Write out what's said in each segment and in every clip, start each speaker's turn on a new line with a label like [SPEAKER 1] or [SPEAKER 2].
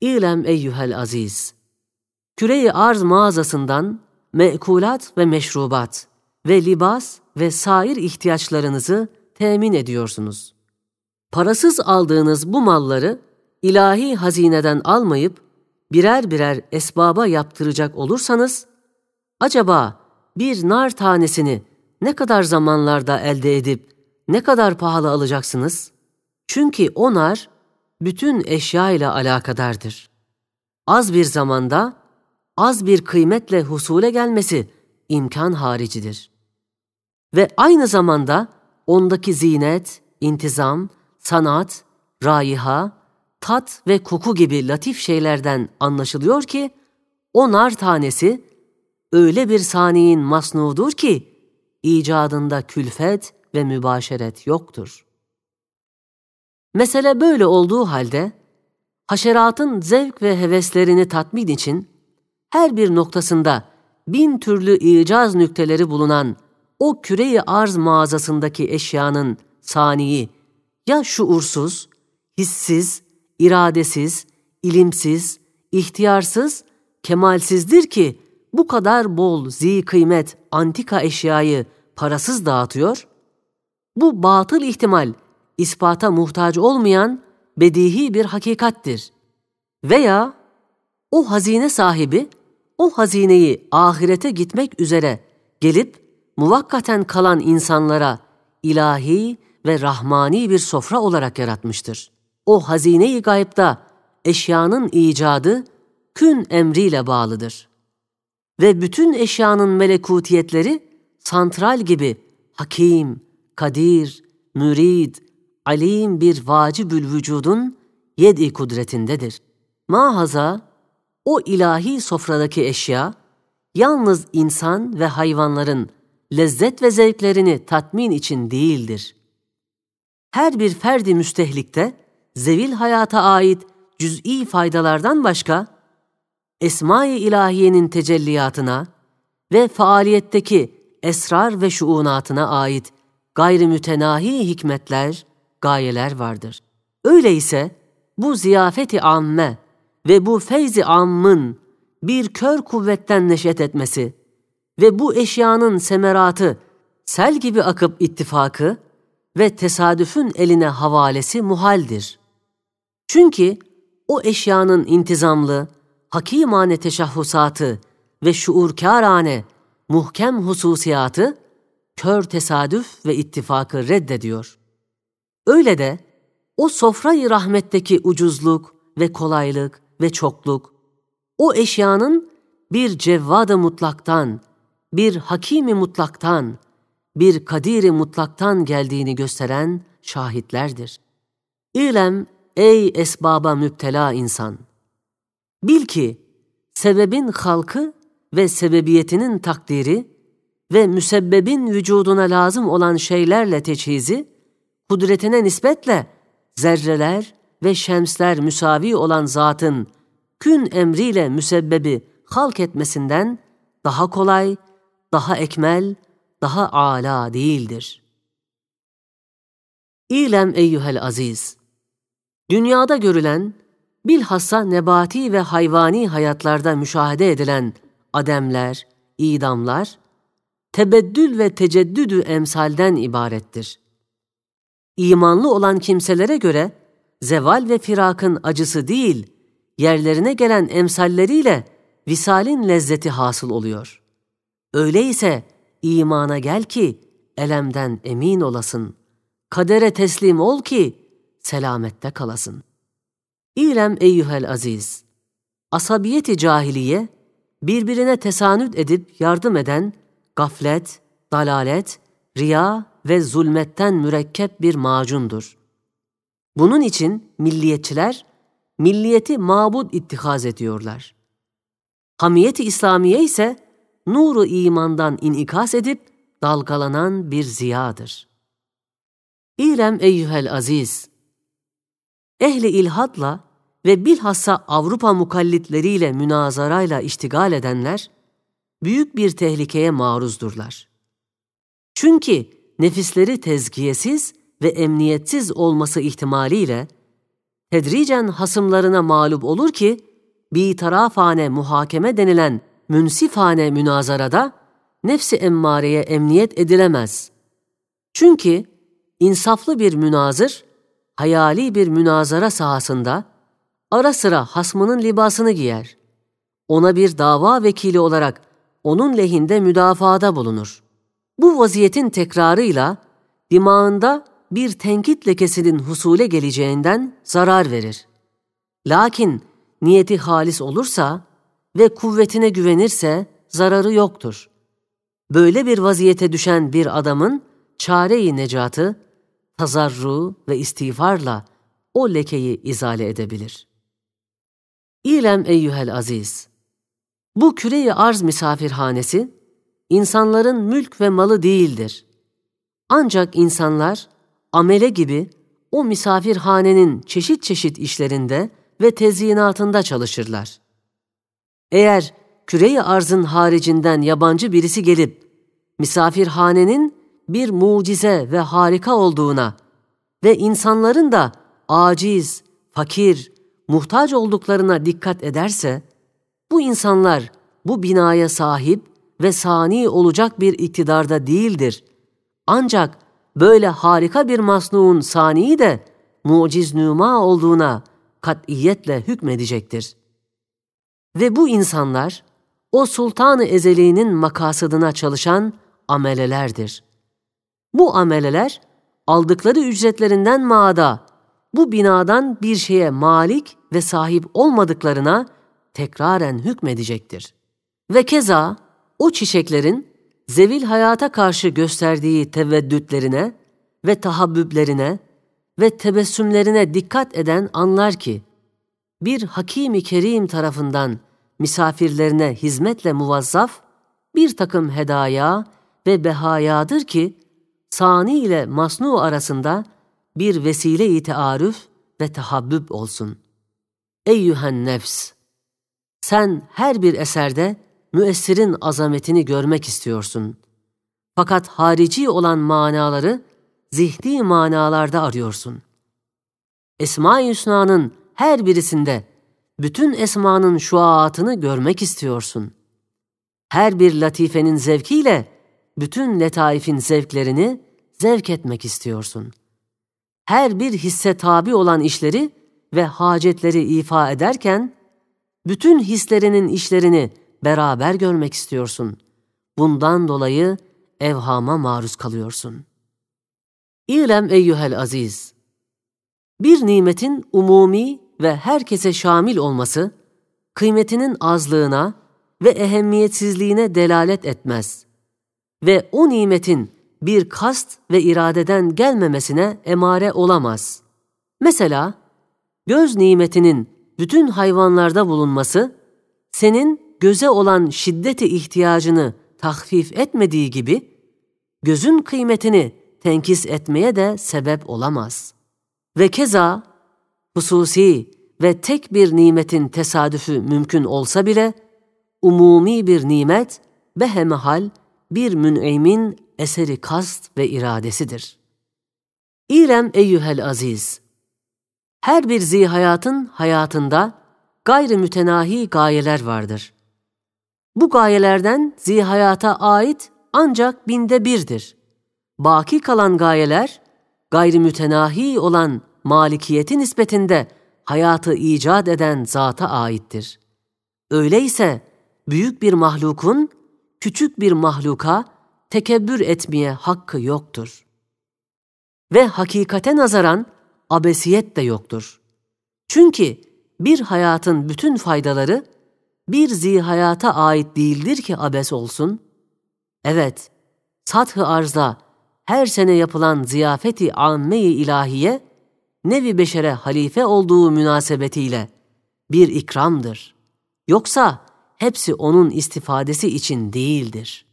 [SPEAKER 1] İlem eyyuhel aziz. Küreyi arz mağazasından mekulat ve meşrubat ve libas ve sair ihtiyaçlarınızı temin ediyorsunuz. Parasız aldığınız bu malları ilahi hazineden almayıp birer birer esbaba yaptıracak olursanız, acaba bir nar tanesini ne kadar zamanlarda elde edip ne kadar pahalı alacaksınız? Çünkü o nar bütün eşya ile alakadardır. Az bir zamanda, az bir kıymetle husule gelmesi imkan haricidir. Ve aynı zamanda ondaki zinet, intizam, sanat, raiha, tat ve koku gibi latif şeylerden anlaşılıyor ki, o nar tanesi öyle bir saniyin masnudur ki, icadında külfet ve mübaşeret yoktur. Mesele böyle olduğu halde, haşeratın zevk ve heveslerini tatmin için, her bir noktasında bin türlü icaz nükteleri bulunan o küreyi arz mağazasındaki eşyanın saniyi ya şuursuz, hissiz, iradesiz, ilimsiz, ihtiyarsız, kemalsizdir ki bu kadar bol zi kıymet antika eşyayı parasız dağıtıyor? Bu batıl ihtimal ispata muhtaç olmayan bedihi bir hakikattir. Veya o hazine sahibi o hazineyi ahirete gitmek üzere gelip muvakkaten kalan insanlara ilahi ve rahmani bir sofra olarak yaratmıştır. O hazine-i gaybda eşyanın icadı kün emriyle bağlıdır. Ve bütün eşyanın melekutiyetleri santral gibi hakim, kadir, mürid, alim bir vacibül vücudun yedi kudretindedir. Mahaza o ilahi sofradaki eşya yalnız insan ve hayvanların lezzet ve zevklerini tatmin için değildir. Her bir ferdi müstehlikte zevil hayata ait cüz'i faydalardan başka esma-i ilahiyenin tecelliyatına ve faaliyetteki esrar ve şuunatına ait gayrimütenahi hikmetler, gayeler vardır. Öyleyse bu ziyafeti amme ve bu feyzi ammın bir kör kuvvetten neşet etmesi ve bu eşyanın semeratı sel gibi akıp ittifakı ve tesadüfün eline havalesi muhaldir. Çünkü o eşyanın intizamlı, hakimane teşahhusatı ve şuurkârane, muhkem hususiyatı, kör tesadüf ve ittifakı reddediyor. Öyle de o sofrayı rahmetteki ucuzluk ve kolaylık ve çokluk, o eşyanın bir cevvada mutlaktan, bir hakimi mutlaktan, bir kadiri mutlaktan geldiğini gösteren şahitlerdir. İlem ey esbaba müptela insan! Bil ki sebebin halkı ve sebebiyetinin takdiri ve müsebbebin vücuduna lazım olan şeylerle teçhizi, kudretine nispetle zerreler ve şemsler müsavi olan zatın kün emriyle müsebbebi halk etmesinden daha kolay, daha ekmel, daha âlâ değildir. İlem eyyuhel aziz! Dünyada görülen, bilhassa nebati ve hayvani hayatlarda müşahede edilen ademler, idamlar, tebeddül ve teceddüdü emsalden ibarettir. İmanlı olan kimselere göre zeval ve firakın acısı değil, yerlerine gelen emsalleriyle visalin lezzeti hasıl oluyor. Öyleyse imana gel ki elemden emin olasın. Kadere teslim ol ki selamette kalasın. İlem eyyuhel aziz. Asabiyeti cahiliye, birbirine tesanüt edip yardım eden gaflet, dalalet, riya ve zulmetten mürekkep bir macundur. Bunun için milliyetçiler milliyeti mabud ittihaz ediyorlar. Hamiyeti İslamiye ise nuru imandan inikas edip dalgalanan bir ziyadır. İrem eyyühel aziz, ehli ilhadla ve bilhassa Avrupa mukallitleriyle münazarayla iştigal edenler, büyük bir tehlikeye maruzdurlar. Çünkü nefisleri tezkiyesiz ve emniyetsiz olması ihtimaliyle tedricen hasımlarına mağlup olur ki, bir tarafane muhakeme denilen münsifane münazarada nefsi emmareye emniyet edilemez. Çünkü insaflı bir münazır, hayali bir münazara sahasında ara sıra hasmının libasını giyer. Ona bir dava vekili olarak onun lehinde müdafaada bulunur. Bu vaziyetin tekrarıyla dimağında bir tenkit lekesinin husule geleceğinden zarar verir. Lakin niyeti halis olursa ve kuvvetine güvenirse zararı yoktur. Böyle bir vaziyete düşen bir adamın çare-i necatı, tazarru ve istiğfarla o lekeyi izale edebilir. İlem eyyühel aziz, bu küreyi arz misafirhanesi, insanların mülk ve malı değildir. Ancak insanlar amele gibi o misafirhanenin çeşit çeşit işlerinde ve tezyinatında çalışırlar. Eğer küreyi arzın haricinden yabancı birisi gelip misafirhanenin bir mucize ve harika olduğuna ve insanların da aciz, fakir, muhtaç olduklarına dikkat ederse, bu insanlar bu binaya sahip ve sani olacak bir iktidarda değildir. Ancak böyle harika bir masnuğun saniyi de muciz nüma olduğuna katiyetle hükmedecektir. Ve bu insanlar o sultanı ezeliğinin makasıdına çalışan amelelerdir. Bu ameleler aldıkları ücretlerinden maada bu binadan bir şeye malik ve sahip olmadıklarına tekraren hükmedecektir. Ve keza o çiçeklerin zevil hayata karşı gösterdiği teveddütlerine ve tahabbüblerine ve tebessümlerine dikkat eden anlar ki, bir Hakimi Kerim tarafından misafirlerine hizmetle muvazzaf bir takım hedaya ve behayadır ki, sani ile masnu arasında bir vesile-i tearüf ve tahabbüb olsun. Eyyühen nefs! Sen her bir eserde müessirin azametini görmek istiyorsun. Fakat harici olan manaları zihni manalarda arıyorsun. Esma-i Hüsna'nın her birisinde bütün esmanın şuaatını görmek istiyorsun. Her bir latifenin zevkiyle bütün letaifin zevklerini zevk etmek istiyorsun. Her bir hisse tabi olan işleri ve hacetleri ifa ederken, bütün hislerinin işlerini beraber görmek istiyorsun. Bundan dolayı evhama maruz kalıyorsun. İlem eyyühel aziz. Bir nimetin umumi ve herkese şamil olması, kıymetinin azlığına ve ehemmiyetsizliğine delalet etmez ve o nimetin bir kast ve iradeden gelmemesine emare olamaz. Mesela, göz nimetinin bütün hayvanlarda bulunması, senin göze olan şiddeti ihtiyacını tahfif etmediği gibi, gözün kıymetini tenkis etmeye de sebep olamaz. Ve keza, hususi ve tek bir nimetin tesadüfü mümkün olsa bile, umumi bir nimet behemehal bir müneymin eseri kast ve iradesidir. İrem eyyühel aziz, her bir zihayatın hayatında gayri mütenahi gayeler vardır. Bu gayelerden zihayata ait ancak binde birdir. Baki kalan gayeler, gayri mütenahi olan malikiyeti nispetinde hayatı icat eden zata aittir. Öyleyse büyük bir mahlukun küçük bir mahluka tekebbür etmeye hakkı yoktur. Ve hakikate nazaran abesiyet de yoktur. Çünkü bir hayatın bütün faydaları bir zihayata ait değildir ki abes olsun. Evet, sath-ı arzda her sene yapılan ziyafeti amme-i ilahiye, nevi beşere halife olduğu münasebetiyle bir ikramdır. Yoksa hepsi onun istifadesi için değildir.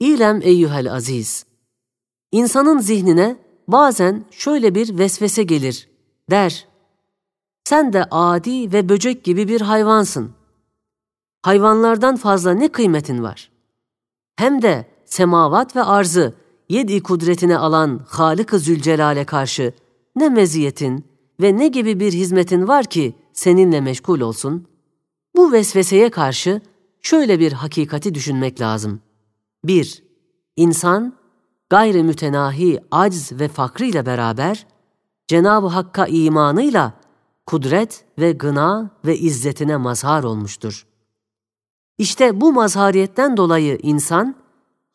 [SPEAKER 1] İlem eyyühel aziz, insanın zihnine bazen şöyle bir vesvese gelir, der, sen de adi ve böcek gibi bir hayvansın. Hayvanlardan fazla ne kıymetin var? Hem de semavat ve arzı yedi kudretine alan Halık-ı Zülcelal'e karşı ne meziyetin ve ne gibi bir hizmetin var ki seninle meşgul olsun? Bu vesveseye karşı şöyle bir hakikati düşünmek lazım. 1. İnsan gayri mütenahi acz ve fakrıyla beraber Cenab-ı Hakk'a imanıyla kudret ve gına ve izzetine mazhar olmuştur. İşte bu mazhariyetten dolayı insan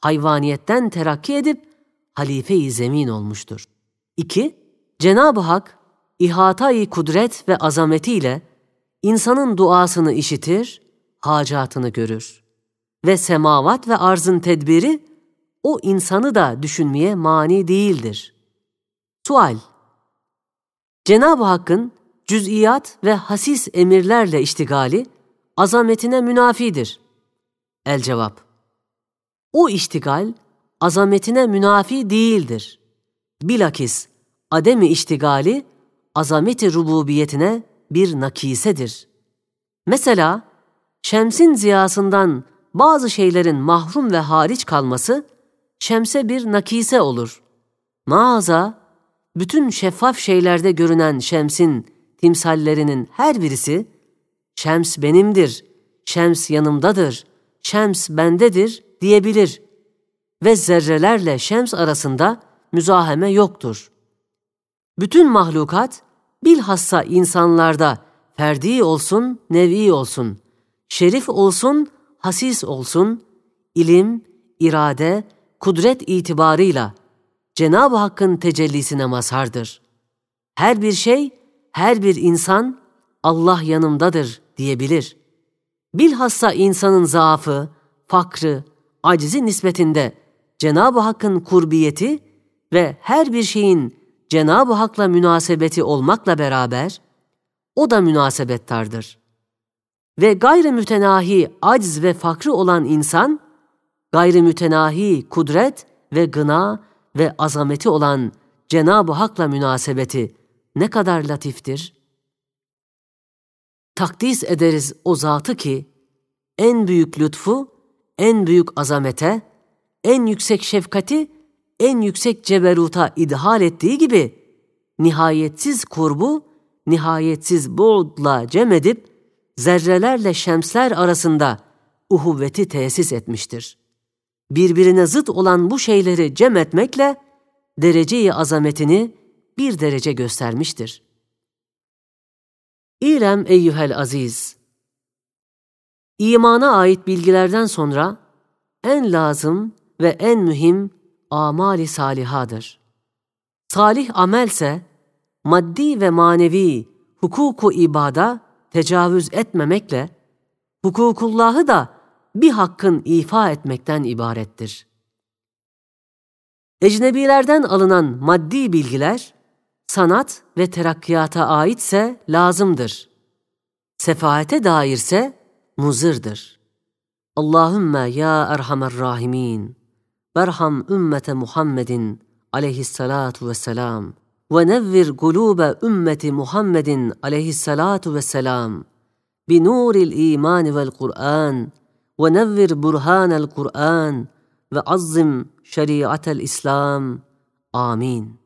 [SPEAKER 1] hayvaniyetten terakki edip halife-i zemin olmuştur. 2. Cenab-ı Hak ihatayı kudret ve azametiyle insanın duasını işitir, hacatını görür. Ve semavat ve arzın tedbiri o insanı da düşünmeye mani değildir. Sual Cenab-ı Hakk'ın cüz'iyat ve hasis emirlerle iştigali azametine münafidir. El cevap O iştigal azametine münafi değildir. Bilakis ademi iştigali azameti rububiyetine bir nakisedir. Mesela şemsin ziyasından bazı şeylerin mahrum ve hariç kalması şemse bir nakise olur. Mağaza, bütün şeffaf şeylerde görünen şemsin timsallerinin her birisi, şems benimdir, şems yanımdadır, şems bendedir diyebilir ve zerrelerle şems arasında müzaheme yoktur. Bütün mahlukat, bilhassa insanlarda ferdi olsun, nevi olsun, şerif olsun, hasis olsun, ilim, irade, kudret itibarıyla Cenab-ı Hakk'ın tecellisine mazhardır. Her bir şey, her bir insan Allah yanımdadır diyebilir. Bilhassa insanın zaafı, fakrı, acizi nispetinde Cenab-ı Hakk'ın kurbiyeti ve her bir şeyin Cenab-ı Hak'la münasebeti olmakla beraber o da münasebettardır. Ve gayri mütenahi acz ve fakrı olan insan, gayri mütenahi kudret ve gına ve azameti olan Cenab-ı Hak'la münasebeti ne kadar latiftir? Takdis ederiz o zatı ki, en büyük lütfu, en büyük azamete, en yüksek şefkati, en yüksek ceberuta idhal ettiği gibi, nihayetsiz kurbu, nihayetsiz buğdla cem edip, zerrelerle şemsler arasında uhuvveti tesis etmiştir. Birbirine zıt olan bu şeyleri cem etmekle, dereceyi azametini bir derece göstermiştir. İrem eyyühel aziz, İmana ait bilgilerden sonra en lazım ve en mühim amali salihadır. Salih amelse maddi ve manevi hukuku ibada tecavüz etmemekle hukukullahı da bir hakkın ifa etmekten ibarettir. Ecnebilerden alınan maddi bilgiler sanat ve terakkiyata aitse lazımdır. Sefaate dairse muzırdır. Allahümme ya erhamer rahimin, berham ümmete Muhammedin aleyhissalatu vesselam ve nevvir gulube ümmeti Muhammedin aleyhissalatu vesselam bi nuril iman vel Kur'an ve nevvir burhanel Kur'an ve azzim şeriatel İslam. Amin.